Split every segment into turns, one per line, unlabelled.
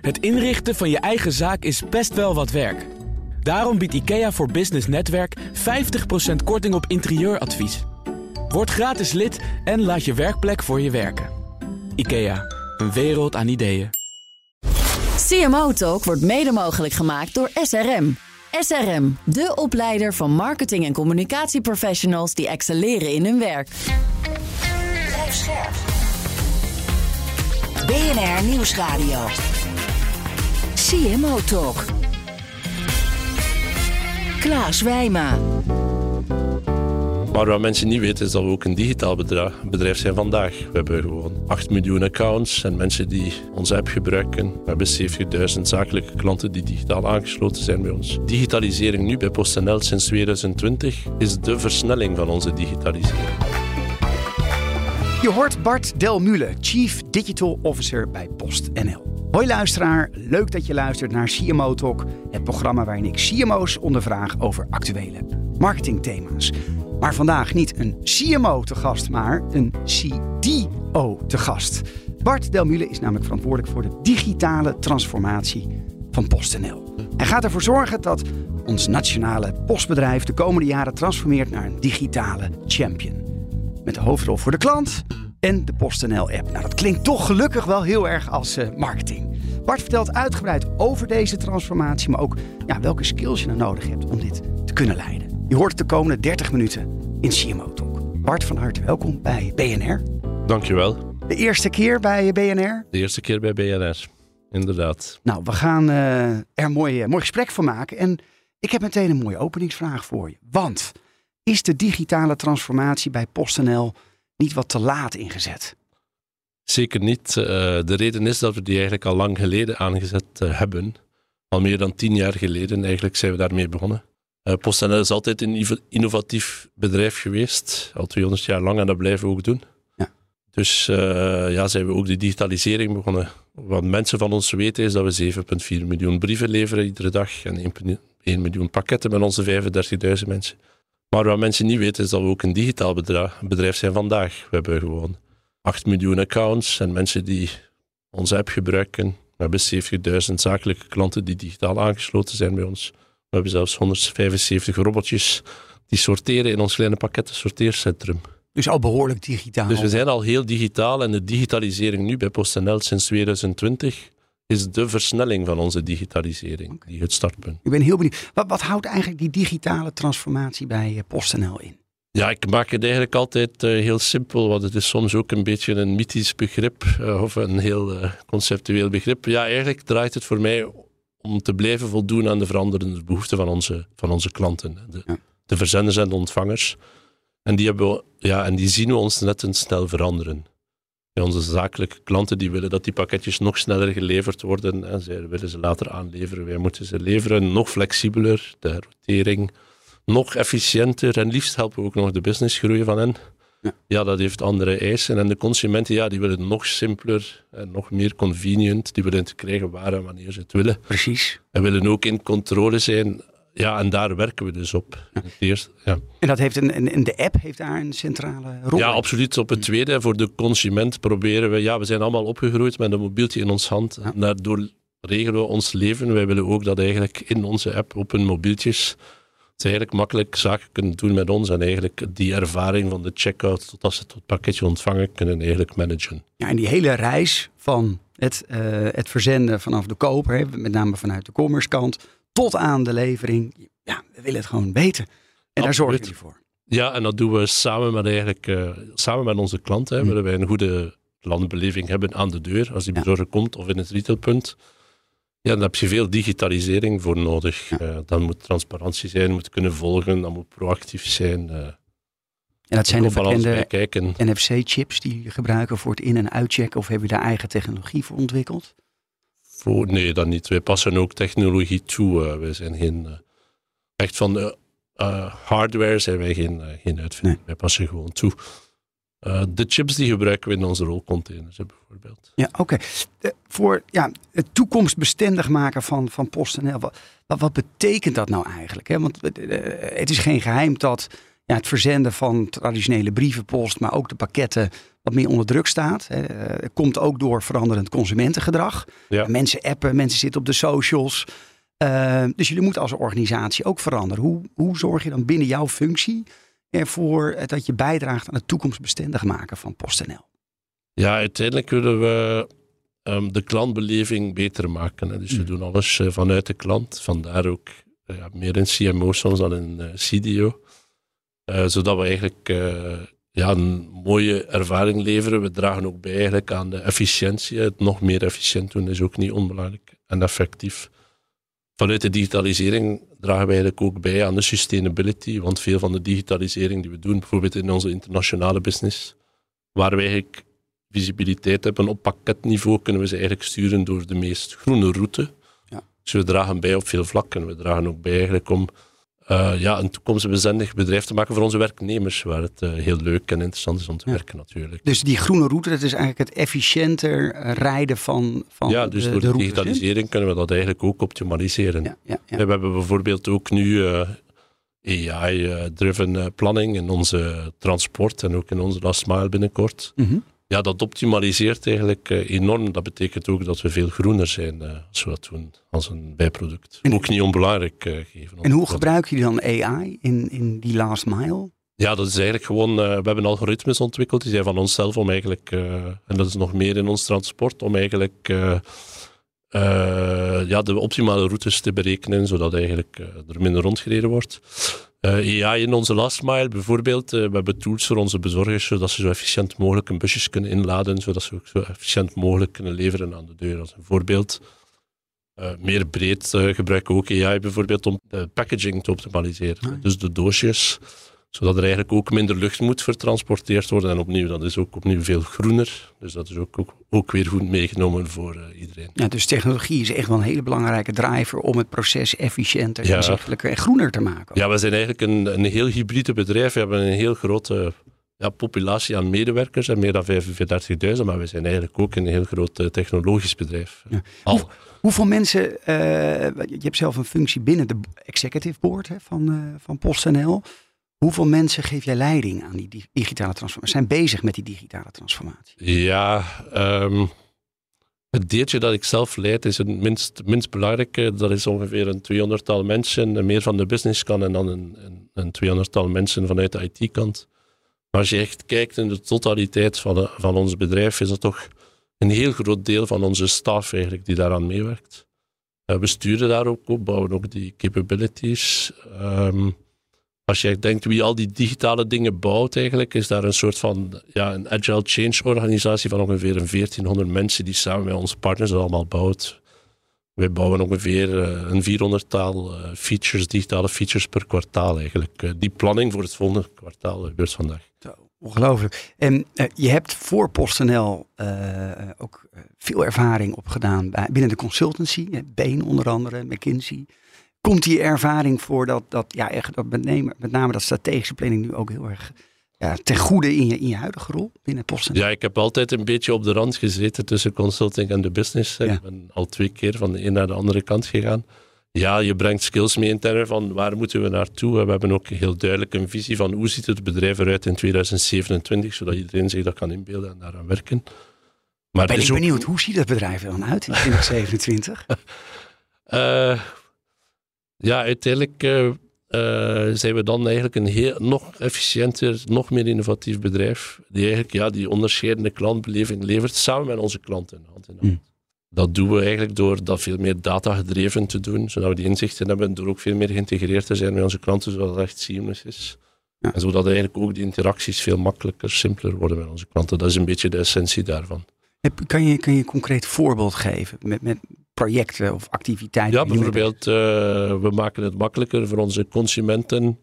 Het inrichten van je eigen zaak is best wel wat werk. Daarom biedt IKEA voor Business Netwerk 50% korting op interieuradvies. Word gratis lid en laat je werkplek voor je werken. IKEA, een wereld aan ideeën.
CMO Talk wordt mede mogelijk gemaakt door SRM. SRM, de opleider van marketing- en communicatieprofessionals die excelleren in hun werk.
Blijf scherp. BNR Nieuwsradio. CMO Talk. Klaas Wijma.
Maar wat mensen niet weten is dat we ook een digitaal bedrijf, bedrijf zijn vandaag. We hebben gewoon 8 miljoen accounts en mensen die onze app gebruiken. We hebben 70.000 zakelijke klanten die digitaal aangesloten zijn bij ons. Digitalisering nu bij PostNL sinds 2020 is de versnelling van onze digitalisering.
Je hoort Bart Delmule, Chief Digital Officer bij PostNL. Hoi luisteraar, leuk dat je luistert naar CMO Talk, het programma waarin ik CMO's ondervraag over actuele marketingthema's. Maar vandaag niet een CMO te gast, maar een CDO te gast. Bart Delmule is namelijk verantwoordelijk voor de digitale transformatie van PostNL. Hij gaat ervoor zorgen dat ons nationale postbedrijf de komende jaren transformeert naar een digitale champion. Met de hoofdrol voor de klant en de PostNL-app. Nou, dat klinkt toch gelukkig wel heel erg als uh, marketing. Bart vertelt uitgebreid over deze transformatie, maar ook ja, welke skills je nou nodig hebt om dit te kunnen leiden. Je hoort het de komende 30 minuten in CMO Talk. Bart, van harte welkom bij BNR.
Dankjewel.
De eerste keer bij BNR?
De eerste keer bij BNR, inderdaad.
Nou, we gaan uh, er een mooi, mooi gesprek van maken. En ik heb meteen een mooie openingsvraag voor je. Want is de digitale transformatie bij PostNL niet wat te laat ingezet?
Zeker niet. Uh, de reden is dat we die eigenlijk al lang geleden aangezet uh, hebben. Al meer dan tien jaar geleden eigenlijk zijn we daarmee begonnen. Uh, PostNL is altijd een innovatief bedrijf geweest, al 200 jaar lang, en dat blijven we ook doen.
Ja.
Dus ja, zijn we ook de digitalisering begonnen. Wat mensen van ons weten is dat we 7,4 miljoen brieven leveren iedere dag en 1 miljoen pakketten met onze 35.000 mensen. Maar wat mensen niet weten is dat we ook een digitaal bedrijf, bedrijf zijn vandaag. We hebben gewoon 8 miljoen accounts en mensen die onze app gebruiken. We hebben 70.000 zakelijke klanten die digitaal aangesloten zijn bij ons. We hebben zelfs 175 robotjes die sorteren in ons kleine pakketten sorteercentrum.
Dus al behoorlijk digitaal.
Dus we zijn al heel digitaal en de digitalisering nu bij PostNL sinds 2020 is de versnelling van onze digitalisering, okay. die het startpunt.
Ik ben heel benieuwd. Wat, wat houdt eigenlijk die digitale transformatie bij PostNL in?
Ja, ik maak het eigenlijk altijd uh, heel simpel, want het is soms ook een beetje een mythisch begrip uh, of een heel uh, conceptueel begrip. Ja, eigenlijk draait het voor mij om te blijven voldoen aan de veranderende behoeften van onze, van onze klanten. De, ja. de verzenders en de ontvangers. En die, hebben we, ja, en die zien we ons net een snel veranderen. Onze zakelijke klanten die willen dat die pakketjes nog sneller geleverd worden. En zij willen ze later aanleveren. Wij moeten ze leveren nog flexibeler. De rotering nog efficiënter. En liefst helpen we ook nog de business groeien van hen.
Ja.
ja, dat heeft andere eisen. En de consumenten, ja, die willen nog simpeler en nog meer convenient. Die willen het krijgen waar en wanneer ze het willen.
Precies.
En willen ook in controle zijn. Ja, en daar werken we dus op.
Ja.
Het eerste, ja.
En dat heeft een, en de app heeft daar een centrale rol
Ja,
in?
absoluut. Op het tweede, voor de consument proberen we... Ja, we zijn allemaal opgegroeid met een mobieltje in ons hand.
Ja.
Daardoor regelen we ons leven. Wij willen ook dat eigenlijk in onze app op hun mobieltjes ze eigenlijk makkelijk zaken kunnen doen met ons en eigenlijk die ervaring van de checkout tot als ze het pakketje ontvangen kunnen eigenlijk managen.
Ja, en die hele reis van het, uh, het verzenden vanaf de koper, met name vanuit de commerce kant, tot aan de levering. Ja, we willen het gewoon weten. En daar zorgen jullie voor.
Ja, en dat doen we samen met, eigenlijk, uh, samen met onze klanten. Hè,
Mm.
willen wij een goede landbeleving hebben aan de deur als die
Ja.
bezorger komt of in het retailpunt. Ja, dan heb je veel digitalisering voor nodig.
Ja.
Uh, dan moet transparantie zijn, moet kunnen volgen, dan moet proactief zijn. Uh,
En dat zijn de bekende. NFC-chips die jullie gebruiken voor het in- en uitchecken. Of hebben jullie daar eigen technologie voor ontwikkeld?
Voor, nee, dat niet. Wij passen ook technologie toe. Uh, wij zijn geen... Uh, echt van de uh, hardware zijn wij geen, geen uitvinder.
Nee.
Wij passen gewoon toe. Uh, de chips die gebruiken we in onze rolcontainers, bijvoorbeeld.
Ja, oké. Uh, voor ja, het toekomstbestendig maken van, van PostNL, wat, wat, wat betekent dat nou eigenlijk? Hè? Want uh, het is geen geheim dat ja, het verzenden van traditionele brievenpost, maar ook de pakketten wat meer onder druk staat. Eh, komt ook door veranderend consumentengedrag.
Ja.
Mensen appen, mensen zitten op de socials. Uh, dus jullie moeten als organisatie ook veranderen. Hoe, hoe zorg je dan binnen jouw functie ervoor dat je bijdraagt aan het toekomstbestendig maken van PostNL?
Ja, uiteindelijk willen we um, de klantbeleving beter maken. Hè. Dus we
Mm.
doen alles uh, vanuit de klant. Vandaar ook uh, ja, meer in CMO soms dan in uh, CDO. zodat we eigenlijk ja, een mooie ervaring leveren. We dragen ook bij eigenlijk aan de efficiëntie. Het nog meer efficiënt doen is ook niet onbelangrijk en effectief. Vanuit de digitalisering dragen we eigenlijk ook bij aan de sustainability. Want veel van de digitalisering die we doen, bijvoorbeeld in onze internationale business, waar we eigenlijk visibiliteit hebben op pakketniveau, kunnen we ze eigenlijk sturen door de meest groene route.
Ja.
Dus we dragen bij op veel vlakken. We dragen ook bij eigenlijk om uh, ja, een toekomstbestendig bedrijf te maken voor onze werknemers, waar het uh, heel leuk en interessant is om te
Ja.
werken natuurlijk.
Dus die groene route, dat is eigenlijk het efficiënter eh, rijden van, van
ja, dus
de,
door
de
de
routes, hè?
digitalisering kunnen we dat eigenlijk ook optimaliseren.
Ja, ja.
We hebben bijvoorbeeld ook nu eh, AI-driven eh, planning in onze transport en ook in onze last mile binnenkort.
Mhm.
Ja, dat optimaliseert eigenlijk eh, enorm. Dat betekent ook dat we veel groener zijn eh, als we dat doen als een bijproduct.
En-
ook niet onbelangrijk eh, geven.
En hoe gebruiken jullie dan AI in, in die last mile?
Ja, dat is eigenlijk gewoon. we hebben algoritmes ontwikkeld. Die zijn van onszelf om eigenlijk. en dat is nog meer in ons transport. Om eigenlijk. ja, de optimale routes te berekenen. Zodat eigenlijk er minder rondgereden wordt. Eh, AI in onze last mile bijvoorbeeld. eh, we hebben tools voor onze bezorgers. Zodat ze zo efficiënt mogelijk hun busjes kunnen inladen. Zodat ze ook zo efficiënt mogelijk kunnen leveren aan de deur. Als een voorbeeld. Eh, meer breed gebruiken we ook AI bijvoorbeeld om de packaging te optimaliseren.
Ah, ja.
Dus de doosjes zodat er eigenlijk ook minder lucht moet vertransporteerd worden. En opnieuw, dat is ook opnieuw veel groener. Dus dat is ook, ook, ook weer goed meegenomen voor eh, iedereen.
Ja, dus technologie is echt wel een hele belangrijke driver om het proces efficiënter,
Ja.
inzichtelijker en groener te maken.
Ja, we zijn eigenlijk een, een heel hybride bedrijf. We hebben een heel grote ja, populatie aan medewerkers, en meer dan 45.000, maar we zijn eigenlijk ook een heel groot eh, technologisch bedrijf.
Ja.
Al,
Hoeveel mensen, eh, je hebt zelf een functie binnen de executive board hè, van, eh, van PostNL. Hoeveel mensen geef jij leiding aan die di- digitale transformatie? Zijn bezig met die digitale transformatie?
Ja, ehm, het deeltje dat ik zelf leid is het minst, minst belangrijke. Dat is ongeveer een 200-tal mensen, en meer van de businesskant en dan een, een, een 200-tal mensen vanuit de IT-kant. Maar als je echt kijkt in de totaliteit van, de- van ons bedrijf, is dat toch een heel groot deel van onze staf eigenlijk die daaraan meewerkt. Eh, we sturen daar ook op, bouwen ook die capabilities. Ehm, als je denkt wie al die digitale dingen bouwt eigenlijk, is daar een soort van ja, een agile change organisatie van ongeveer een 1400 mensen die samen met onze partners dat allemaal bouwt. Wij bouwen ongeveer eh, een 400-taal eh, features, digitale features per kwartaal eigenlijk. Eh, die planning voor het volgende kwartaal gebeurt vandaag.
Ongelooflijk. En eh, je hebt voor PostNL ook veel ervaring opgedaan binnen de consultancy. Bain onder andere, McKinsey. Komt die ervaring voor dat, dat, ja, echt, dat met, name, met name dat strategische planning nu ook heel erg ja, ten goede in je, in je huidige rol binnen PostNL?
Ja, ik heb altijd een beetje op de rand gezeten tussen consulting en de business.
Ja.
Ik ben al twee keer van de een naar de andere kant gegaan. Ja, je brengt skills mee in termen van waar moeten we naartoe. We hebben ook heel duidelijk een visie van hoe ziet het bedrijf eruit in 2027, zodat iedereen zich dat kan inbeelden en daaraan werken. Maar
Ben ik
ook-
benieuwd, hoe ziet dat bedrijf er dan uit in 2027?
Eh, ja, uiteindelijk eh, eh, zijn we dan eigenlijk een heel, nog efficiënter, nog meer innovatief bedrijf. Die eigenlijk ja, die onderscheidende klantbeleving levert samen met onze klanten. Hand in hand.
Hmm.
Dat doen we eigenlijk door dat veel meer data gedreven te doen, zodat we die inzichten hebben, door ook veel meer geïntegreerd te zijn met onze klanten, zodat het echt seamless is.
Ja.
En zodat eigenlijk ook die interacties veel makkelijker, simpeler worden met onze klanten. Dat is een beetje de essentie daarvan.
Heb- Kan je, kan je een concreet voorbeeld geven met, met projecten of activiteiten?
Ja, bijvoorbeeld, eh, we maken het makkelijker voor onze consumenten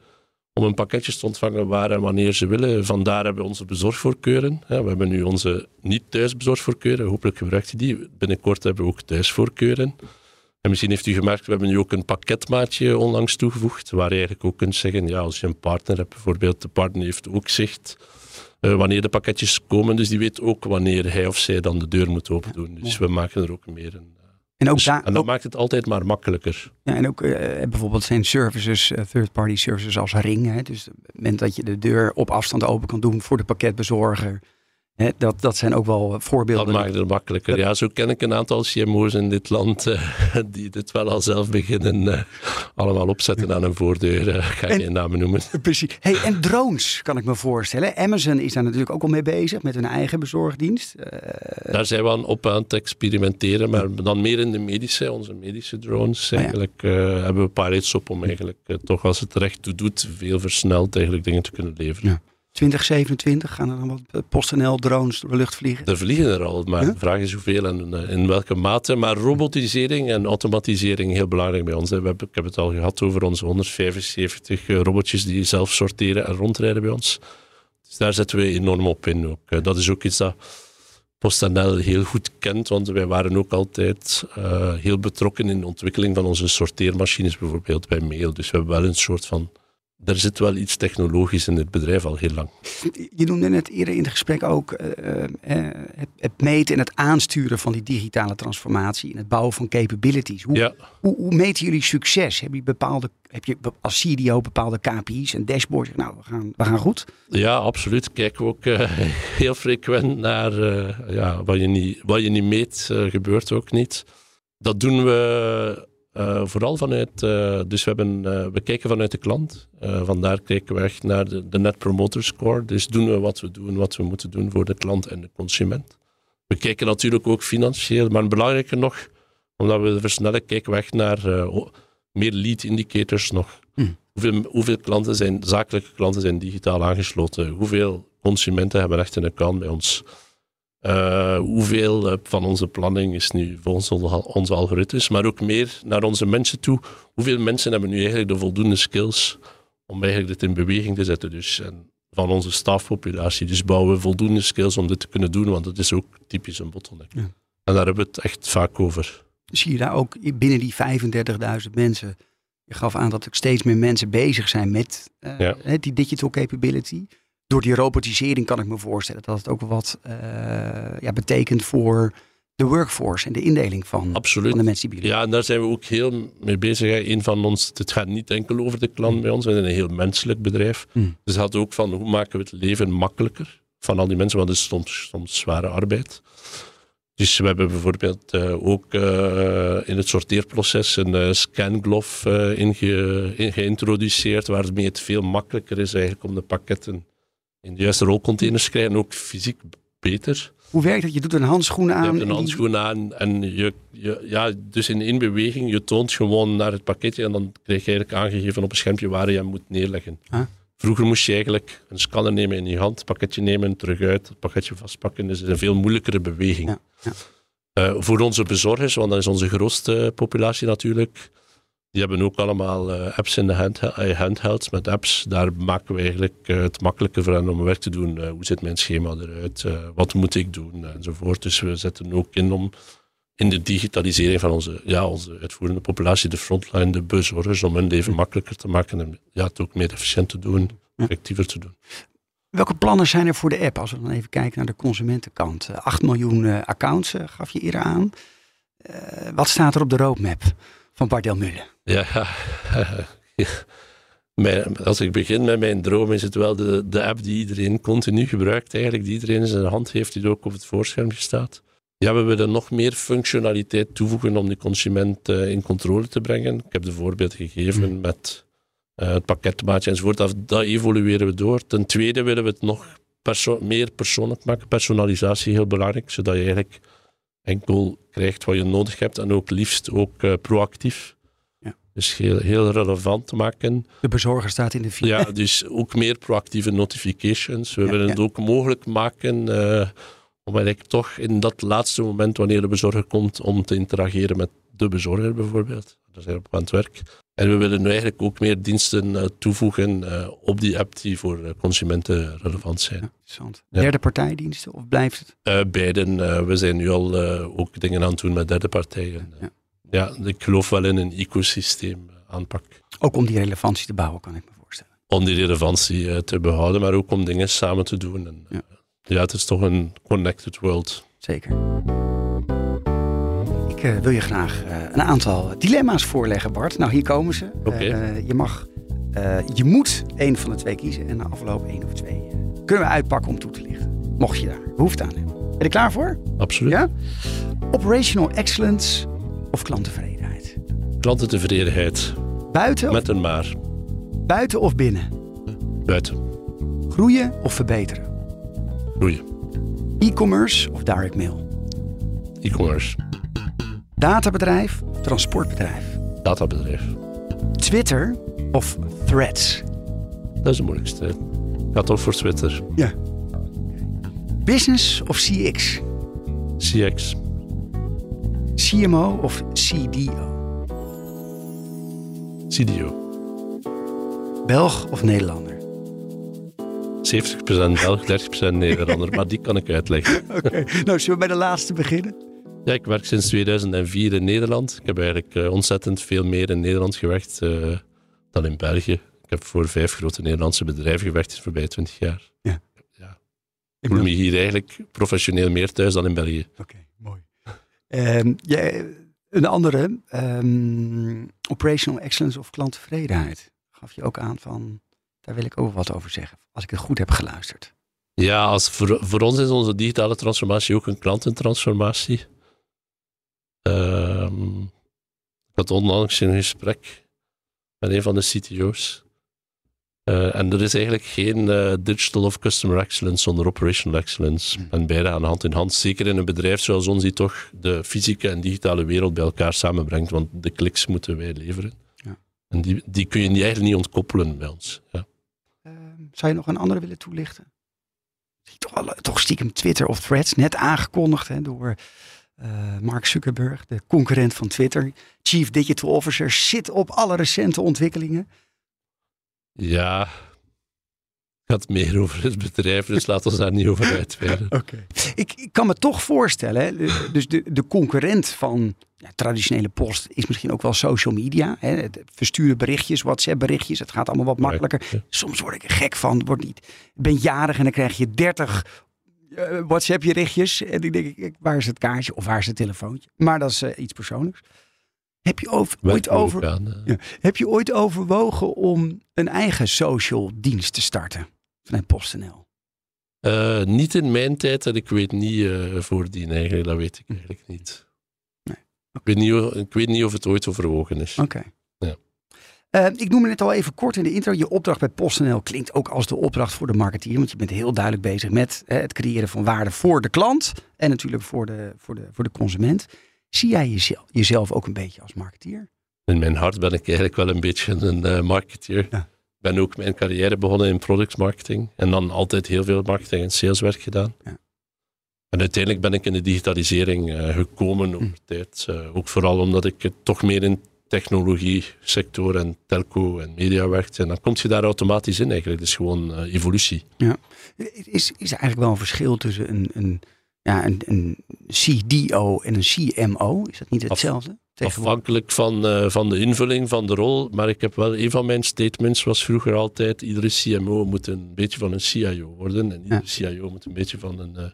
om een pakketje te ontvangen waar en wanneer ze willen. Vandaar hebben we onze bezorgvoorkeuren. Ja, we hebben nu onze niet-thuisbezorgvoorkeuren. Hopelijk gebruikt u die. Binnenkort hebben we ook thuisvoorkeuren. En misschien heeft u gemerkt, we hebben nu ook een pakketmaatje onlangs toegevoegd, waar je eigenlijk ook kunt zeggen, ja, als je een partner hebt bijvoorbeeld, de partner heeft ook zicht wanneer de pakketjes komen, dus die weet ook wanneer hij of zij dan de deur moet open doen. Dus we maken er ook meer een,
En ook
Dus- en dat
ook-
maakt het altijd maar makkelijker.
Ja, en ook eh, bijvoorbeeld zijn services, eh, third-party services als Ring. Hè, dus op het moment dat je de deur op afstand open kan doen voor de pakketbezorger. Dat, dat zijn ook wel
Dat
voorbeelden.
maakt het makkelijker. Ja, zo ken ik een aantal CMO's in dit land eh, die dit wel al zelf beginnen eh, allemaal opzetten aan een voordeur. eh, ga ik
En-
geen namen noemen.
Precies. Hey, en drones kan ik me voorstellen. Amazon is daar natuurlijk ook al mee bezig met hun eigen bezorgdienst. Eh,
Daar zijn we aan op aan het experimenteren, maar dan meer in de medische, onze medische drones.
ja.
Eigenlijk eh, hebben we pilots op om eigenlijk eh, toch als het er echt toe doet, veel versneld eigenlijk dingen te kunnen leveren.
Ja. 2027 gaan er dan wat eh, PostNL drones door de lucht vliegen.
Er vliegen er al, maar de vraag is hoeveel en eh, in welke mate. Maar robotisering en automatisering heel belangrijk bij ons. hè. We hebben, ik heb het al gehad over onze 175 eh, robotjes die zelf sorteren en rondrijden bij ons. Dus daar zetten we enorm op in. Ook. Dat is ook iets dat PostNL heel goed kent, want wij waren ook altijd heel betrokken in de ontwikkeling van onze sorteermachines, bijvoorbeeld bij mail. Dus we hebben wel een soort van. Er zit wel iets technologisch in dit bedrijf al heel lang.
Je noemde net eerder in het gesprek ook eh, eh, het, het meten en het aansturen van die digitale transformatie en het bouwen van capabilities. Hoe,
Ja.
hoe, hoe meten jullie succes? Heb je, bepaalde, heb je als CDO bepaalde KPI's en dashboards? Nou, we gaan, we gaan goed.
Ja, absoluut. Kijken we ook eh, heel frequent naar eh, ja, wat, je niet, wat je niet meet, eh, gebeurt ook niet. Dat doen we eh, vooral vanuit, eh, dus we, hebben, eh, we kijken vanuit de klant. Vandaar kijken we echt naar de, de Net Promoter Score. Dus doen we wat we doen, wat we moeten doen voor de klant en de consument. We kijken natuurlijk ook financieel, maar belangrijker nog, omdat we versnellen, kijken we echt naar meer lead indicators nog. Hoeveel, hoeveel klanten zijn, zakelijke klanten zijn digitaal aangesloten? Hoeveel consumenten hebben echt een account bij ons? Eh, hoeveel eh, van onze planning is nu volgens onze, onze algoritmes, maar ook meer naar onze mensen toe? Hoeveel mensen hebben nu eigenlijk de voldoende skills om eigenlijk dit in beweging te zetten? Dus en van onze stafpopulatie. Dus bouwen we voldoende skills om dit te kunnen doen, want dat is ook typisch een bottleneck.
Ja.
En daar hebben we het echt vaak over.
Zie je daar ook binnen die 35.000 mensen. Je gaf aan dat er steeds meer mensen bezig zijn met eh,
Ja.
die digital capability. Door die robotisering kan ik me voorstellen dat het ook wat eh, ja, betekent voor de workforce en de indeling van,
Absoluut.
van de mensen die jullie
Ja, en daar zijn we ook heel mee bezig. hè. Een van ons, het gaat niet enkel over de klant bij ons, we zijn een heel menselijk bedrijf.
Hmm.
Dus het gaat ook van hoe maken we het leven makkelijker van al die mensen, want het is soms, soms zware arbeid. Dus we hebben bijvoorbeeld eh, ook eh, in het sorteerproces een scanglove eh, inge- in geïntroduceerd, waarmee het veel makkelijker is eigenlijk om de pakketten in de juiste rolcontainers krijgen, en ook fysiek beter.
Hoe werkt dat? Je doet een handschoen aan.
Je hebt
en
een handschoen aan en je, je, ja, dus in één beweging, je toont gewoon naar het pakketje en dan krijg je eigenlijk aangegeven op een schermpje waar je hem moet neerleggen.
Ah.
Vroeger moest je eigenlijk een scanner nemen in je hand, het pakketje nemen, terug uit, het pakketje vastpakken. Dus het is een veel moeilijkere beweging.
Ja, ja.
Eh, voor onze bezorgers, want dat is onze grootste populatie natuurlijk, die hebben ook allemaal eh, apps in de hand, eh, handhelds met apps. Daar maken we eigenlijk eh, het makkelijker voor hen om werk te doen. Hoe zit mijn schema eruit? Wat moet ik doen? Enzovoort. Dus we zetten ook in om in de digitalisering van onze, ja, onze uitvoerende populatie, de frontline, de bezorgers, om hun leven makkelijker te maken en ja, het ook meer efficiënt te doen, effectiever te doen.
Welke plannen zijn er voor de app? Als we dan even kijken naar de consumentenkant. Eh, 8 miljoen accounts gaf je eerder aan. Wat staat er op de roadmap van Bart Delmulle?
Ja, ja. Mijn- als ik begin met mijn droom, is het wel de, de app die iedereen continu gebruikt, eigenlijk, die iedereen in zijn hand heeft, die ook op het voorschermpje staat. Ja, we willen nog meer functionaliteit toevoegen om de consument eh, in controle te brengen. Ik heb de voorbeeld gegeven met eh, het pakketmaatje enzovoort. Dat, dat evolueren we door. Ten tweede willen we het nog perso- meer persoonlijk maken. Personalisatie heel belangrijk, zodat je eigenlijk enkel krijgt wat je nodig hebt en ook liefst ook eh, proactief.
Ja.
Dus heel, heel relevant te maken.
De bezorger staat in de file.
Ja, dus ook meer proactieve notifications. We
Ja,
willen
ja.
het ook mogelijk maken eh, om eigenlijk toch in dat laatste moment, wanneer de bezorger komt, om te interageren met de bezorger bijvoorbeeld. Zijn we op aan het werk. En we willen nu eigenlijk ook meer diensten eh, toevoegen eh, op die app die voor eh, consumenten relevant zijn.
Ja, interessant.
Ja.
Derde partijdiensten of blijft het?
Eh, beiden. we zijn nu al ook dingen aan het doen met derde partijen.
Ja.
Ja, ik geloof wel in een ecosysteem aanpak.
Ook om die relevantie te bouwen, kan ik me voorstellen.
Om die relevantie te behouden, maar ook om dingen samen te doen. En,
Ja.
ja. het is toch een connected world.
Zeker. Ik, wil je graag eh, een aantal dilemma's voorleggen, Bart. Nou, hier komen ze. Eh, je mag, eh, je moet één van de twee kiezen en na afloop één of twee kunnen we uitpakken om toe te lichten. Mocht je daar behoefte aan hebben. Ben je er klaar voor?
Absoluut.
Ja? Operational excellence of klanttevredenheid?
Klantentevredenheid.
Buiten,
Met een maar.
buiten of binnen?
Buiten.
Groeien of verbeteren?
Groeien.
E-commerce of direct mail?
E-commerce.
Databedrijf transportbedrijf?
Databedrijf.
Twitter of Threads?
Dat is de moeilijkste. Ik ga toch voor Twitter.
Ja. Business of CX?
CX.
CMO of CDO?
CDO.
Belg of Nederlander?
70% Belg, 30% Nederlander. maar die kan ik uitleggen.
Oké, nou zullen we bij de laatste beginnen?
Ja, ik werk sinds 2004 in Nederland. Ik heb eigenlijk eh, ontzettend veel meer in Nederland gewerkt eh, dan in België. Ik heb voor vijf grote Nederlandse bedrijven gewerkt in de voorbije 20 jaar.
Ja.
ja. Ik voel me hier eigenlijk professioneel meer thuis dan in België.
Oké, mooi. Jij- een andere, ehm, operational excellence of klanttevredenheid. Gaf je ook aan van, daar wil ik ook wat over zeggen. Als ik het goed heb geluisterd.
Ja, als voor, voor ons is onze digitale transformatie ook een klantentransformatie. Ehm, ik had onlangs een gesprek met een van de CTO's. Eh, en er is eigenlijk geen eh, digital of customer excellence zonder operational excellence. En beide gaan hand in hand. Zeker in een bedrijf zoals ons, die toch de fysieke en digitale wereld bij elkaar samenbrengt. Want de kliks moeten wij leveren.
Ja.
En die, die kun je niet- eigenlijk niet ontkoppelen bij ons. Ja.
Ehm, zou je nog een andere willen toelichten? Toch, wel, eh, toch stiekem Twitter of Threads, net aangekondigd hè, door eh, Mark Zuckerberg, de concurrent van Twitter. Chief Digital Officer zit op alle recente ontwikkelingen.
Ja, het gaat meer over het bedrijf, dus laten we daar niet over uitweiden.
Oké. Ik, ik kan me toch voorstellen, hè, dus de, de concurrent van ja, traditionele post is misschien ook wel social media. Hè, het versturen berichtjes, WhatsApp berichtjes, het gaat allemaal wat makkelijker. Soms word ik er gek van, word niet, ik ben jarig en dan krijg je 30 eh, WhatsApp berichtjes. En ik denk, ik, waar is het kaartje of waar is het telefoontje? Maar dat is eh, iets persoonlijks. Heb je over, ooit over,
eh.
ja. Heb je ooit overwogen om een eigen social dienst te starten vanuit PostNL?
Niet in mijn tijd en ik weet niet eh voordien eigenlijk, dat weet ik eigenlijk niet.
Nee.
Ik, weet niet of, ik weet niet of het ooit overwogen is.
Oké.
Ja.
Eh, ik noemde het al even kort in de intro. Je opdracht bij PostNL klinkt ook als de opdracht voor de marketeer. Want je bent heel duidelijk bezig met eh, het creëren van waarde voor de klant. En natuurlijk voor de, voor de, voor de consument. Zie jij jezelf, jezelf ook een beetje als marketeer?
In mijn hart ben ik eigenlijk wel een beetje een eh, marketeer.
Ja.
Ik ben ook mijn carrière begonnen in productmarketing en dan altijd heel veel marketing en saleswerk gedaan.
Ja.
En uiteindelijk ben ik in de digitalisering eh, gekomen over
Hm.
tijd. Ook vooral omdat ik het toch meer in technologie sector en telco en media werkte. En dan kom je daar automatisch in eigenlijk. Is gewoon eh, evolutie.
Is, is er eigenlijk wel een verschil tussen een, een, ja, een, een CDO en een CMO? Is dat niet hetzelfde?
Afhankelijk van, eh, van de invulling van de rol. Maar ik heb wel een van mijn statements was vroeger altijd: iedere CMO moet een beetje van een CIO worden. En iedere CIO moet een beetje van een eh,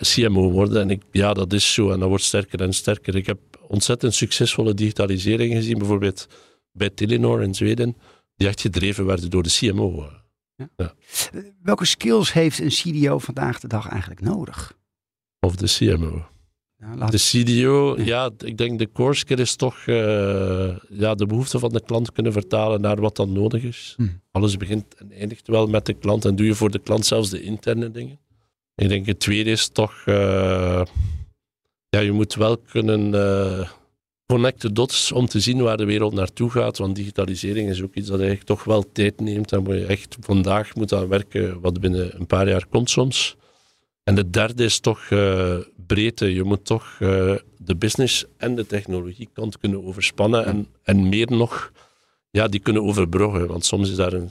CMO worden. En ik, ja, dat is zo. En dat wordt sterker en sterker. Ik heb ontzettend succesvolle digitalisering gezien. Bijvoorbeeld bij Telenor in Zweden. Die echt gedreven werden door de CMO.
Welke skills heeft een CDO vandaag de dag eigenlijk nodig?
Of de CMO.
Nou,
De CDO,
Ja.
ja, ik denk de core skill is toch eh, ja, de behoefte van de klant kunnen vertalen naar wat dan nodig is.
Hm.
Alles begint en eindigt wel met de klant en doe je voor de klant zelfs de interne dingen. Ik denk het tweede is toch, eh, ja, je moet wel kunnen eh connect the dots om te zien waar de wereld naartoe gaat, want digitalisering is ook iets dat eigenlijk toch wel tijd neemt. Daar moet je echt vandaag moet aan werken, wat binnen een paar jaar komt soms. En de derde is toch eh, breedte. Je moet toch eh, de business en de technologiekant kunnen overspannen en, en meer nog, ja, die kunnen overbruggen. Want soms is daar een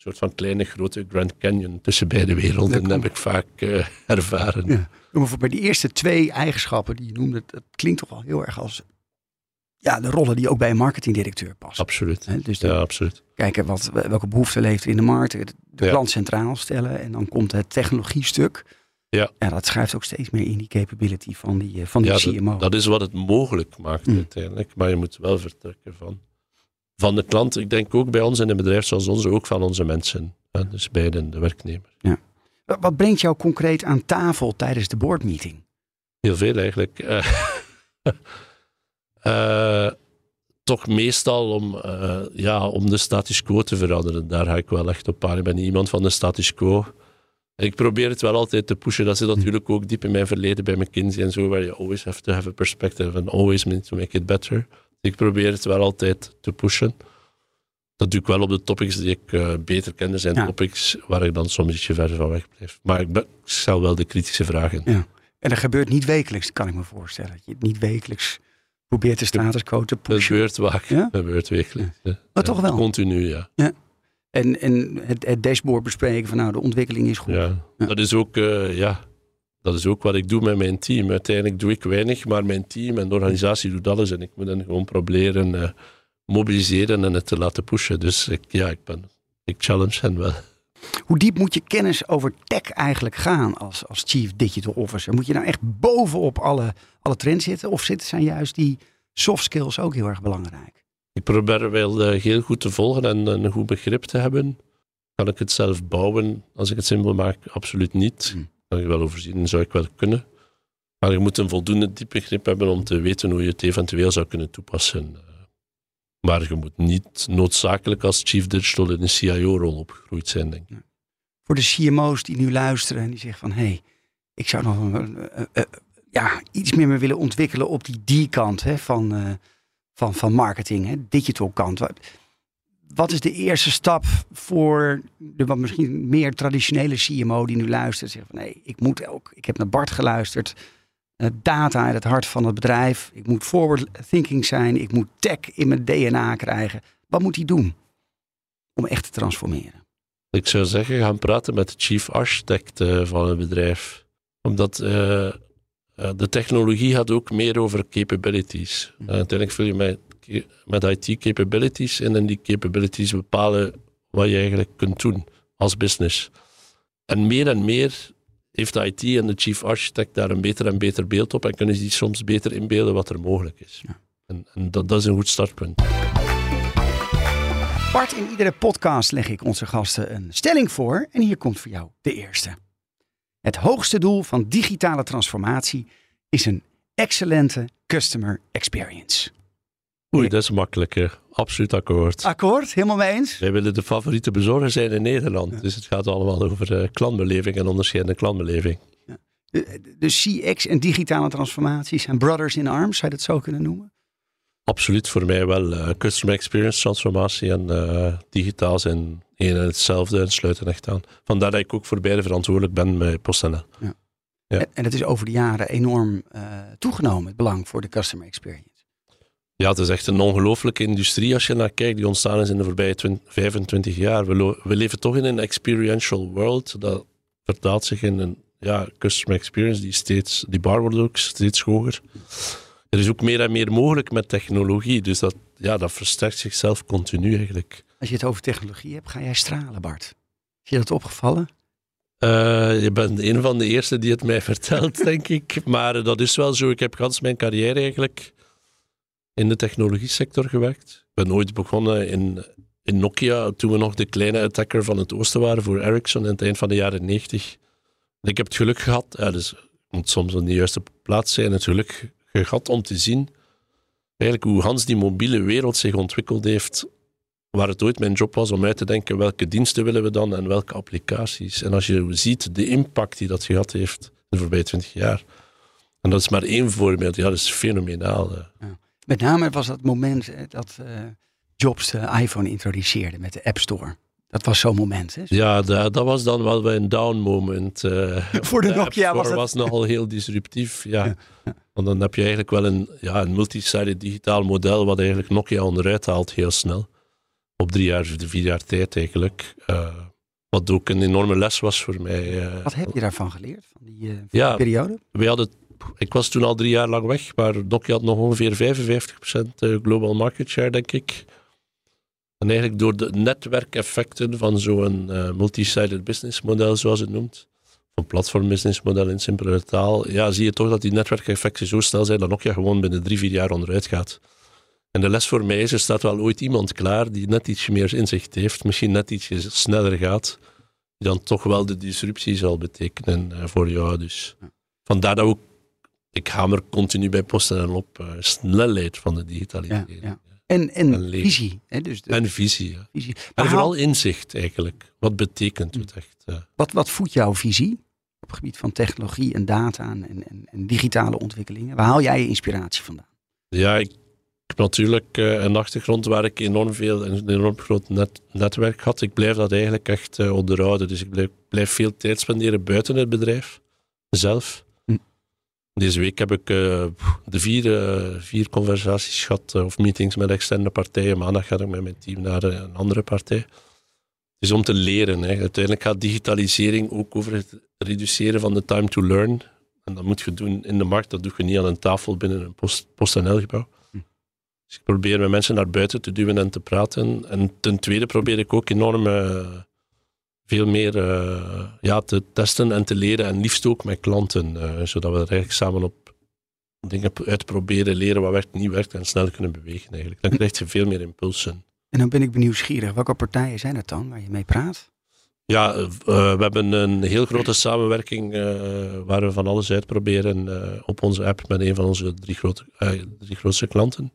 soort van kleine, grote Grand Canyon tussen beide werelden.
Dat
Dat heb ik vaak eh, ervaren.
Ja. Maar voor bij die eerste twee eigenschappen die je noemde, dat klinkt toch wel heel erg als ja, de rollen die ook bij een marketingdirecteur passen.
Absoluut.
Dus
Ja, absoluut.
kijken wat, welke behoeften leeft in de markt, de
Ja.
klant centraal stellen en dan komt het technologiestuk.
Ja.
ja, dat schuift ook steeds meer in die capability van die, eh, van die
Ja,
CMO.
dat, dat is wat het mogelijk maakt
Mm.
uiteindelijk. Maar je moet wel vertrekken van, van de klant. Ik denk ook bij ons in een bedrijf zoals onze, ook van onze mensen. Dus bij de, de werknemer.
Wat- Wat brengt jou concreet aan tafel tijdens de boardmeeting?
Heel veel eigenlijk. Eh, eh, toch meestal om, eh, ja, om de status quo te veranderen. Daar ga ik wel echt op aan. Ik ben niet iemand van de status quo. Ik probeer het wel altijd te pushen. Dat zit natuurlijk ook diep in mijn verleden bij McKinsey en zo, waar je always have to have a perspective and always need to make it better. Ik probeer het wel altijd te pushen. Dat doe ik wel op de topics die ik eh, beter ken. Er zijn
Ja.
topics waar ik dan soms ietsje verder van weg blijf. Maar ik, ben, ik stel wel de kritische vragen.
Ja. En dat gebeurt niet wekelijks, kan ik me voorstellen. Dat je het niet wekelijks probeert de status quo te
Dat
pushen.
gebeurt vaak.
Ja?
Dat gebeurt wekelijks. ja.
Maar toch wel.
Continu, ja.
En, en het, het dashboard bespreken van nou, de ontwikkeling is goed.
ja.
Ja.
Dat, is ook, eh, ja. Dat is ook wat ik doe met mijn team. Uiteindelijk doe ik weinig, maar mijn team en de organisatie doet alles. En ik moet hen gewoon proberen eh, mobiliseren en het te laten pushen. Dus ik, ja, ik, ben, ik challenge hen wel.
Hoe diep moet je kennis over tech eigenlijk gaan als, als Chief Digital Officer? Moet je nou echt bovenop alle, alle trends zitten? Of zitten, zijn juist die soft skills ook heel erg belangrijk?
Ik probeer wel eh, heel goed te volgen en een goed begrip te hebben. Kan ik het zelf bouwen als ik het simpel maak? Absoluut niet.
Hmm.
Kan ik wel overzien, zou ik wel kunnen. Maar je moet een voldoende diep begrip hebben om te weten hoe je het eventueel zou kunnen toepassen. Eh, Maar je moet niet noodzakelijk als chief digital in een CIO-rol opgegroeid zijn, denk ik.
Voor de CMO's die nu luisteren en die zeggen van... hé, hey, ik zou nog eh, eh, ja, iets meer me willen ontwikkelen op die D-kant hè, van, van, van marketing, hè, digital kant. Wat, is de eerste stap voor de wat misschien meer traditionele CMO die nu luistert? Zegt van nee, ik moet ook, ik heb naar Bart geluisterd. Eh, data in het hart van het bedrijf. Ik moet forward thinking zijn. Ik moet tech in mijn DNA krijgen. Wat moet hij doen om echt te transformeren?
Ik zou zeggen, gaan praten met de chief architect eh, van het bedrijf. Omdat eh, de technologie gaat ook meer over capabilities. Uh, uiteindelijk vul je met, met IT capabilities in en die capabilities bepalen wat je eigenlijk kunt doen als business. En meer en meer heeft de IT en de chief architect daar een beter en beter beeld op en kunnen ze die soms beter inbeelden wat er mogelijk is.
Ja.
En, en dat, dat is een goed startpunt.
Bart, in iedere podcast leg ik onze gasten een stelling voor. En hier komt voor jou de eerste. Het hoogste doel van digitale transformatie is een excellente customer experience.
Oei, dat is makkelijker. Absoluut akkoord.
Akkoord, helemaal mee eens?
Wij willen de favoriete bezorger zijn in Nederland. Dus het gaat allemaal over eh, klantbeleving en onderscheidende klantbeleving.
De, de CX en digitale transformatie zijn brothers in arms, zou je dat zo kunnen noemen?
Absoluut voor mij wel. eh, customer experience transformatie en eh, digitaal zijn één en hetzelfde en sluiten echt aan. Vandaar dat ik ook voor beide verantwoordelijk ben bij PostNL. Ja.
En, en het is over de jaren enorm toegenomen, het belang voor de customer experience.
Ja, het is echt een ongelooflijke industrie als je naar kijkt, die ontstaan is in de voorbije 20, 25 jaar. We, we leven toch in een experiential world. Dat vertaalt zich in een ja, customer experience die steeds, die bar wordt ook steeds hoger. Er is ook meer en meer mogelijk met technologie, dus dat, ja, dat versterkt zichzelf continu eigenlijk.
Als je het over technologie hebt, ga jij stralen, Bart. Is je dat opgevallen?
Eh, je bent een van de eerste die het mij vertelt, denk ik. Maar dat is wel zo. Ik heb gans mijn carrière eigenlijk in de technologie sector gewerkt. Ik ben ooit begonnen in, in Nokia, toen we nog de kleine attacker van het oosten waren voor Ericsson in het eind van de jaren 90. En ik heb het geluk gehad, ja, dus moet soms op de juiste plaats zijn, het geluk gehad om te zien eigenlijk hoe Hans die mobiele wereld zich ontwikkeld heeft waar het ooit mijn job was om uit te denken welke diensten willen we dan en welke applicaties. En als je ziet de impact die dat gehad heeft de voorbije twintig jaar. En dat is maar één voorbeeld. Ja, dat is fenomenaal. eh.
Met name was dat moment hè, dat eh, Jobs de iPhone introduceerde met de App Store. Dat was zo'n moment. Hè?
Ja, dat, dat was dan wel een down moment. eh.
Voor de Nokia was
Store
dat-
was nogal heel disruptief. Ja.
Ja,
Want dan heb je eigenlijk wel een, ja, een multisided digitaal model wat eigenlijk Nokia onderuit haalt heel snel. Op drie jaar, vier jaar tijd eigenlijk. Eh, wat ook een enorme les was voor mij. eh.
Wat heb je daarvan geleerd, van die, eh, van
Ja.
die periode?
wij hadden, ik was toen al drie jaar lang weg, maar Nokia had nog ongeveer 55% eh, global market share, denk ik. En eigenlijk door de netwerkeffecten van zo'n eh multi-sided business model, zoals het noemt, een platformbusinessmodel in simpele taal, ja, zie je toch dat die netwerkeffecten zo snel zijn dat Nokia gewoon binnen drie, vier jaar onderuit gaat. En de les voor mij is, er staat wel ooit iemand klaar die net iets meer inzicht heeft, misschien net iets sneller gaat, die dan toch wel de disruptie zal betekenen uh, voor jou. Dus vandaar dat ook, ik hamer continu bij posten op uh, snelheid van de digitalisering. Ja, ja.
En, en, visie. Hè? Dus
de, en visie, ja. visie. Maar en vooral inzicht eigenlijk. Wat betekent het echt? Uh,
wat, wat voedt jouw visie op het gebied van technologie en data en, en, en digitale ontwikkelingen? Waar haal jij je inspiratie vandaan?
Ja, ik heb natuurlijk uh, een achtergrond waar ik enorm veel, een enorm groot net, netwerk had. Ik blijf dat eigenlijk echt onderhouden. Dus ik blijf, blijf, veel tijd spenderen buiten het bedrijf zelf. Hm. Deze week heb ik uh, de vier, vier conversaties gehad of meetings met externe partijen. Maandag ga ik met mijn team naar een andere partij. Dus om te leren. Hè. Uiteindelijk gaat digitalisering ook over het reduceren van de time to learn. En dat moet je doen in de markt. Dat doe je niet aan een tafel binnen een post-NL-gebouw. Dus ik probeer met mensen naar buiten te duwen en te praten. En ten tweede probeer ik ook enorm veel meer uh, ja, te testen en te leren. En liefst ook met klanten. Uh, zodat we er eigenlijk samen op dingen uitproberen, leren wat werkt, niet werkt en snel kunnen bewegen eigenlijk. Dan krijg je veel meer impulsen.
En dan ben ik benieuwd, welke partijen zijn het dan waar je mee praat?
Ja, we hebben een heel grote samenwerking waar we van alles uitproberen op onze app met een van onze drie, grote, drie grootste klanten.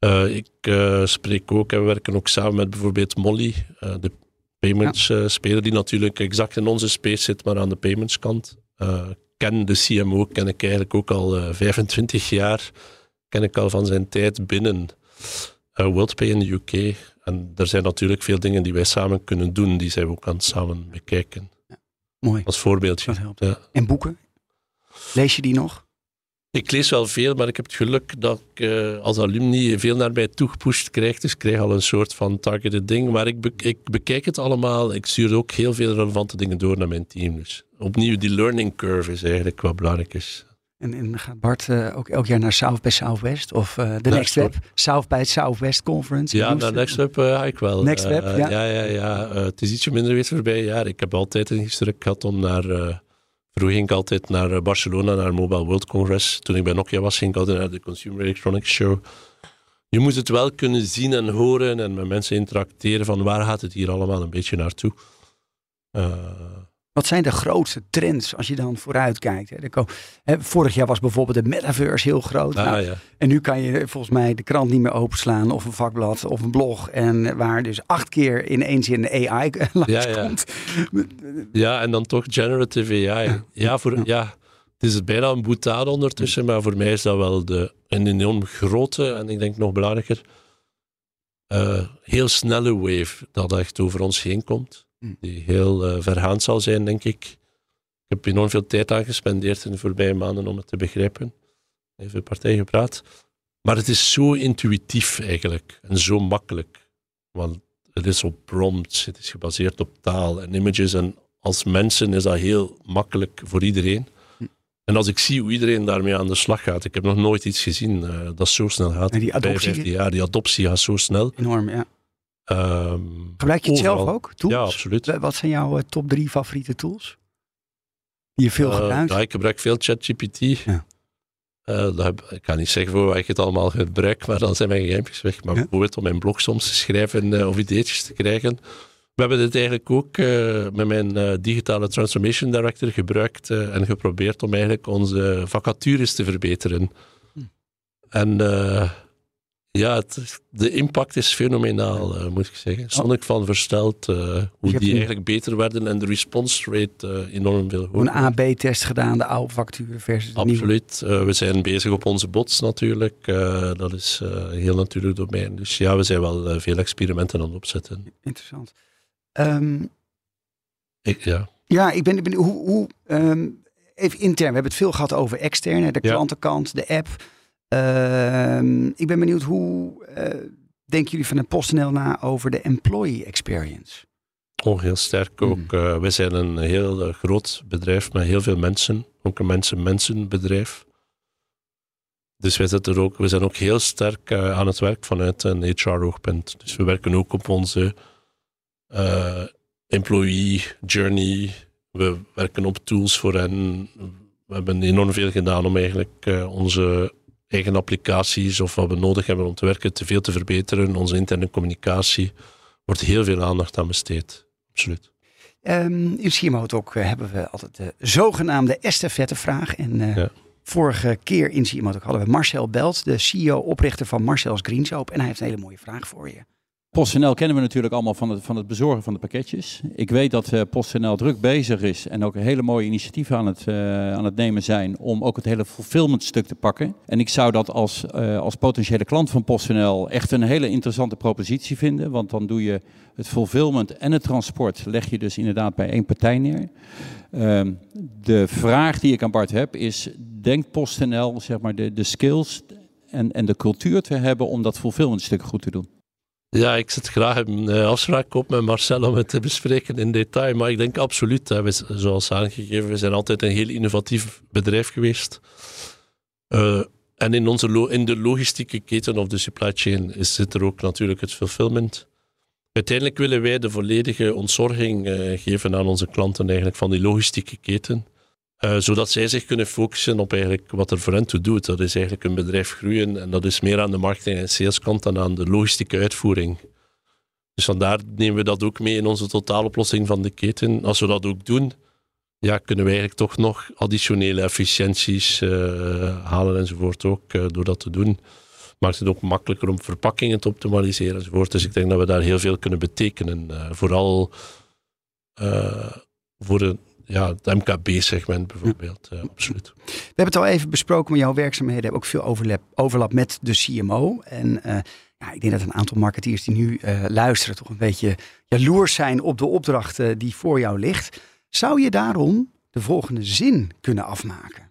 Uh, ik uh, spreek ook en we werken ook samen met bijvoorbeeld Molly, uh, de payments speler, die natuurlijk exact in onze space zit, maar aan de payments kant. ken de CMO, ken ik eigenlijk ook al 25 jaar. Ken ik al van zijn tijd binnen WorldPay in de UK. En er zijn natuurlijk veel dingen die wij samen kunnen doen, die zijn we ook aan het samen bekijken. Ja,
mooi.
Als voorbeeldje.
Ja. En boeken? Lees je die nog?
Ik lees wel veel, maar ik heb het geluk dat ik uh, als alumni veel naar mij toegepusht krijg. Dus ik krijg al een soort van targeted ding. Maar ik, ik bekijk het allemaal. Ik stuur ook heel veel relevante dingen door naar mijn team. Dus opnieuw, die learning curve is eigenlijk wat belangrijk is.
En, en gaat Bart uh, ook elk jaar naar South by Southwest? Of uh, de Next Web? South by Southwest Conference?
Ja, naar Next Web ga ik wel.
Next Web, ja.
Ja, ja, ja. het is ietsje minder weer voorbij jaar. Ik heb altijd een druk gehad om naar Vroeger ging ik altijd naar eh, Barcelona, naar Mobile World Congress. Toen ik bij Nokia was, ging ik altijd naar de Consumer Electronics Show. Je moet het wel kunnen zien en horen en met mensen interacteren van waar gaat het hier allemaal een beetje naartoe. Uh,
wat zijn de grootste trends als je dan vooruit kijkt? Hè? Vorig jaar was bijvoorbeeld de metaverse heel groot.
Ah, nou, ja.
En nu kan je volgens mij de krant niet meer openslaan of een vakblad of een blog. En waar dus acht keer in één zin AI langs ja, komt.
Ja, en dan toch generative AI. Ja, voor, ja. het is bijna een boetade ondertussen, maar voor mij is dat wel de, een enorm grote en ik denk nog belangrijker, uh, heel snelle wave dat echt over ons heen komt. Hm. die heel uh, vergaand zal zijn, denk ik. Ik heb enorm veel tijd aan gespendeerd in de voorbije maanden om het te begrijpen. Even partij gepraat. Maar het is zo intuïtief eigenlijk en zo makkelijk. Want het is op prompts, het is gebaseerd op taal en images. En als mensen is dat heel makkelijk voor iedereen. Hm. En als ik zie hoe iedereen daarmee aan de slag gaat, ik heb nog nooit iets gezien uh, dat zo snel gaat.
En die adoptie?
jaar, die adoptie gaat zo snel.
Enorm, ja. Um, Gebruik je het zelf ook? Tools?
Ja, absoluut.
Wat zijn jouw eh, top drie favoriete tools? Die je veel uh, gebruikt?
Ja, ik gebruik veel ChatGPT. Ja. Uh, ik kan niet zeggen voor waar ik het allemaal gebruik, maar dan zijn mijn geheimpjes weg. Maar bijvoorbeeld om mijn blog soms te schrijven of ideetjes te krijgen. We hebben dit eigenlijk ook met mijn digitale transformation director gebruikt en geprobeerd om eigenlijk onze vacatures te verbeteren. Hm. En ja, de impact is fenomenaal, uh, moet ik zeggen. Stond ik van versteld uh, hoe die eigenlijk beter werden en de response rate uh, enorm veel hoger.
Een AB-test gedaan, de oude facturen versus de
Absoluut. we zijn bezig op onze bots natuurlijk. dat is een heel natuurlijk domein. Dus ja, we zijn wel veel experimenten aan het opzetten.
Interessant. Um,
ik, ja.
Ja, ik ben, benieuwd hoe, hoe um, even intern, we hebben het veel gehad over externe, de klantenkant, de app. Ehm, ik ben benieuwd hoe uh, denken jullie van de PostNL na over de employee experience?
Oh, heel sterk ook. Mm. Uh, wij zijn een heel eh, groot bedrijf met heel veel mensen. Ook een mensen-mensen bedrijf. Dus wij, zitten er ook, we zijn ook heel sterk aan het werk vanuit een HR-oogpunt. Dus we werken ook op onze employee journey. We werken op tools voor hen. We hebben enorm veel gedaan om eigenlijk eh, onze eigen applicaties of wat we nodig hebben om te werken te veel te verbeteren. Onze interne communicatie wordt heel veel aandacht aan besteed. Absoluut.
Ehm, in CMO Talk eh, hebben we altijd de zogenaamde estafettevraag. En eh,
Ja.
vorige keer in CMO Talk hadden we Marcel Belt, de CEO-oprichter van Marcel's Greensoap. En hij heeft een hele mooie vraag voor je.
PostNL kennen we natuurlijk allemaal van het, van het bezorgen van de pakketjes. Ik weet dat eh, PostNL druk bezig is en ook hele mooie initiatieven aan het, eh, aan het nemen zijn om ook het hele fulfillment stuk te pakken. En ik zou dat als, eh, als potentiële klant van PostNL echt een hele interessante propositie vinden. Want dan doe je het fulfillment en het transport leg je dus inderdaad bij één partij neer. Ehm, de vraag die ik aan Bart heb is, denkt PostNL zeg maar de, de skills en, en de cultuur te hebben om dat fulfillment stuk goed te doen?
Ja, ik zit graag een eh, afspraak op met Marcel om het te bespreken in detail. Maar ik denk absoluut, hè, we, zoals aangegeven, we zijn altijd een heel innovatief bedrijf geweest. Eh, en in, onze in de logistieke keten of de supply chain is, zit er ook natuurlijk het fulfillment. Uiteindelijk willen wij de volledige ontzorging eh, geven aan onze klanten eigenlijk van die logistieke keten. Eh, zodat zij zich kunnen focussen op eigenlijk wat er voor hen toe doet. Dat is eigenlijk een bedrijf groeien en dat is meer aan de marketing- en saleskant dan aan de logistieke uitvoering. Dus vandaar nemen we dat ook mee in onze totaaloplossing van de keten. Als we dat ook doen, ja, kunnen we eigenlijk toch nog additionele efficiënties eh, halen enzovoort ook eh, door dat te doen. Maakt het ook makkelijker om verpakkingen te optimaliseren enzovoort. Dus ik denk dat we daar heel veel kunnen betekenen. vooral voor de, ja, het MKB-segment bijvoorbeeld. absoluut.
We hebben het al even besproken, maar jouw werkzaamheden hebben ook veel overlap, overlap met de CMO. En eh, ja, ik denk dat een aantal marketeers die nu eh, luisteren toch een beetje jaloers zijn op de opdracht eh, die voor jou ligt. Zou je daarom de volgende zin kunnen afmaken?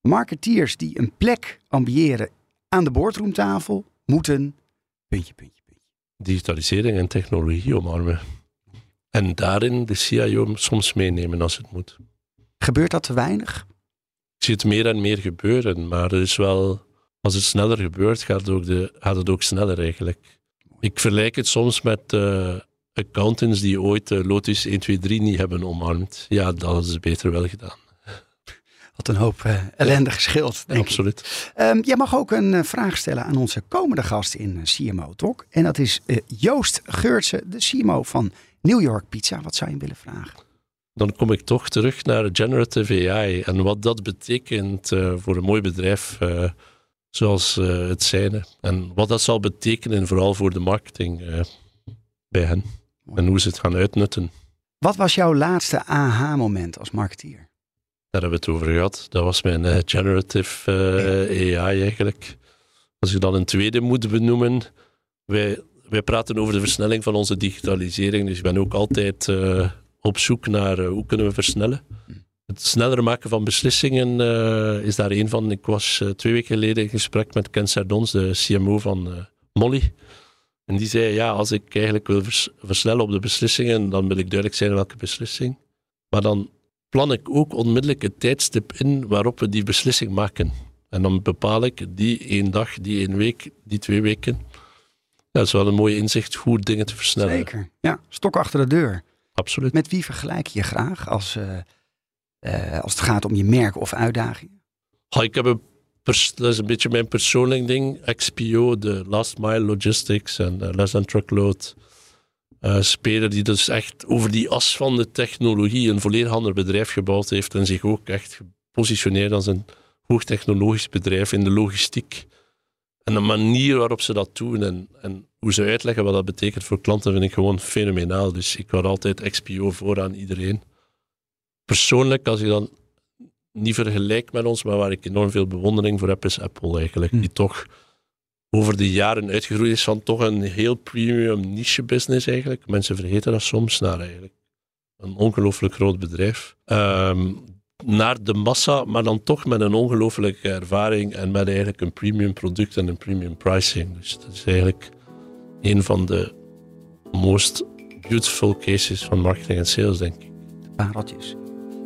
Marketeers die een plek ambiëren aan de boardroomtafel moeten... Puntje, puntje, puntje.
digitalisering en technologie omarmen. En daarin de CIO soms meenemen als het moet.
Gebeurt dat te weinig?
Ik zie het meer en meer gebeuren, maar er is wel, als het sneller gebeurt, gaat het ook, de, gaat het ook sneller eigenlijk. Ik vergelijk het soms met eh, accountants die ooit eh, Lotus 1, 2, 3 niet hebben omarmd. Ja, dat ze beter wel gedaan.
Wat een hoop eh, ellende denk ik.
Absoluut.
Ehm, jij mag ook een vraag stellen aan onze komende gast in CMO Talk. En dat is Joost Geurtse, de CMO van New York Pizza. Wat zou je willen vragen?
Dan kom ik toch terug naar generative AI en wat dat betekent eh, voor een mooi bedrijf eh, zoals eh, het zijne. En wat dat zal betekenen vooral voor de marketing bij hen. En hoe ze het gaan uitnutten.
Wat was jouw laatste aha-moment als marketeer?
Daar hebben we het over gehad. Dat was mijn generative AI eigenlijk. Als je dan een tweede moet benoemen. Wij, wij praten over de versnelling van onze digitalisering. Dus ik ben ook altijd eh, op zoek naar eh, hoe kunnen we versnellen. Het sneller maken van beslissingen eh, is daar een van. Ik was twee weken geleden in gesprek met Ken Sardons, de CMO van Molly. En die zei, ja, als ik eigenlijk wil vers- versnellen op de beslissingen, dan wil ik duidelijk zijn welke beslissing. Maar dan plan ik ook onmiddellijk het tijdstip in waarop we die beslissing maken. En dan bepaal ik die één dag, die één week, die twee weken. Dat is wel een mooi inzicht hoe dingen te versnellen.
Zeker. Ja, stok achter de deur.
Absoluut.
Met wie vergelijk je graag als, eh, eh, als het gaat om je merk of uitdagingen?
Ik heb een dat is een beetje mijn persoonlijk ding. XPO, de Last Mile Logistics en eh, Less Than Truckload. speler die dus echt over die as van de technologie een volledig ander bedrijf gebouwd heeft en zich ook echt gepositioneerd als een hoogtechnologisch bedrijf in de logistiek. En de manier waarop ze dat doen en, en hoe ze uitleggen wat dat betekent voor klanten vind ik gewoon fenomenaal. Dus ik had altijd XPO voor aan iedereen. Persoonlijk, als je dan niet vergelijk met ons, maar waar ik enorm veel bewondering voor heb, is Apple eigenlijk.
Hm.
Die toch over de jaren uitgegroeid is van toch een heel premium niche business eigenlijk. Mensen vergeten dat soms, naar eigenlijk een ongelooflijk groot bedrijf. Ehm, naar de massa, maar dan toch met een ongelooflijke ervaring en met eigenlijk een premium product en een premium pricing. Dus dat is eigenlijk een van de most beautiful cases van marketing en sales, denk ik.
Pareltjes.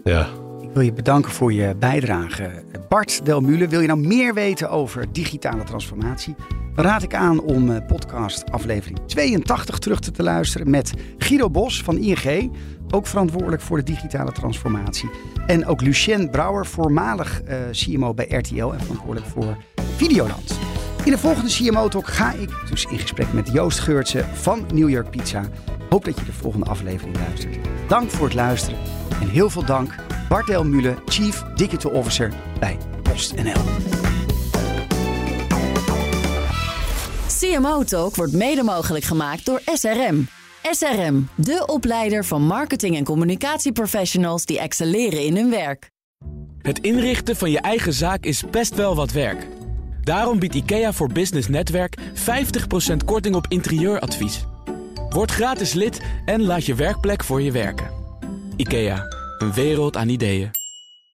Ja.
Ik wil je bedanken voor je bijdrage. Bart Delmule, wil je nou meer weten over digitale transformatie? Dan raad ik aan om eh, podcast aflevering 82 terug te, te luisteren met Guido Bos van ING ook verantwoordelijk voor de digitale transformatie. En ook Lucien Brouwer, voormalig uh, CMO bij RTL en verantwoordelijk voor Videoland. In de volgende CMO Talk ga ik dus in gesprek met Joost Geurtsen van New York Pizza. Hoop dat je de volgende aflevering luistert. Dank voor het luisteren en heel veel dank Bart Delmule, Chief Digital Officer bij PostNL.
CMO Talk wordt mede mogelijk gemaakt door SRM. SRM, de opleider van marketing- en communicatieprofessionals die excelleren in hun werk.
Het inrichten van je eigen zaak is best wel wat werk. Daarom biedt IKEA voor Business Netwerk 50% korting op interieuradvies. Word gratis lid en laat je werkplek voor je werken. IKEA, een wereld aan ideeën.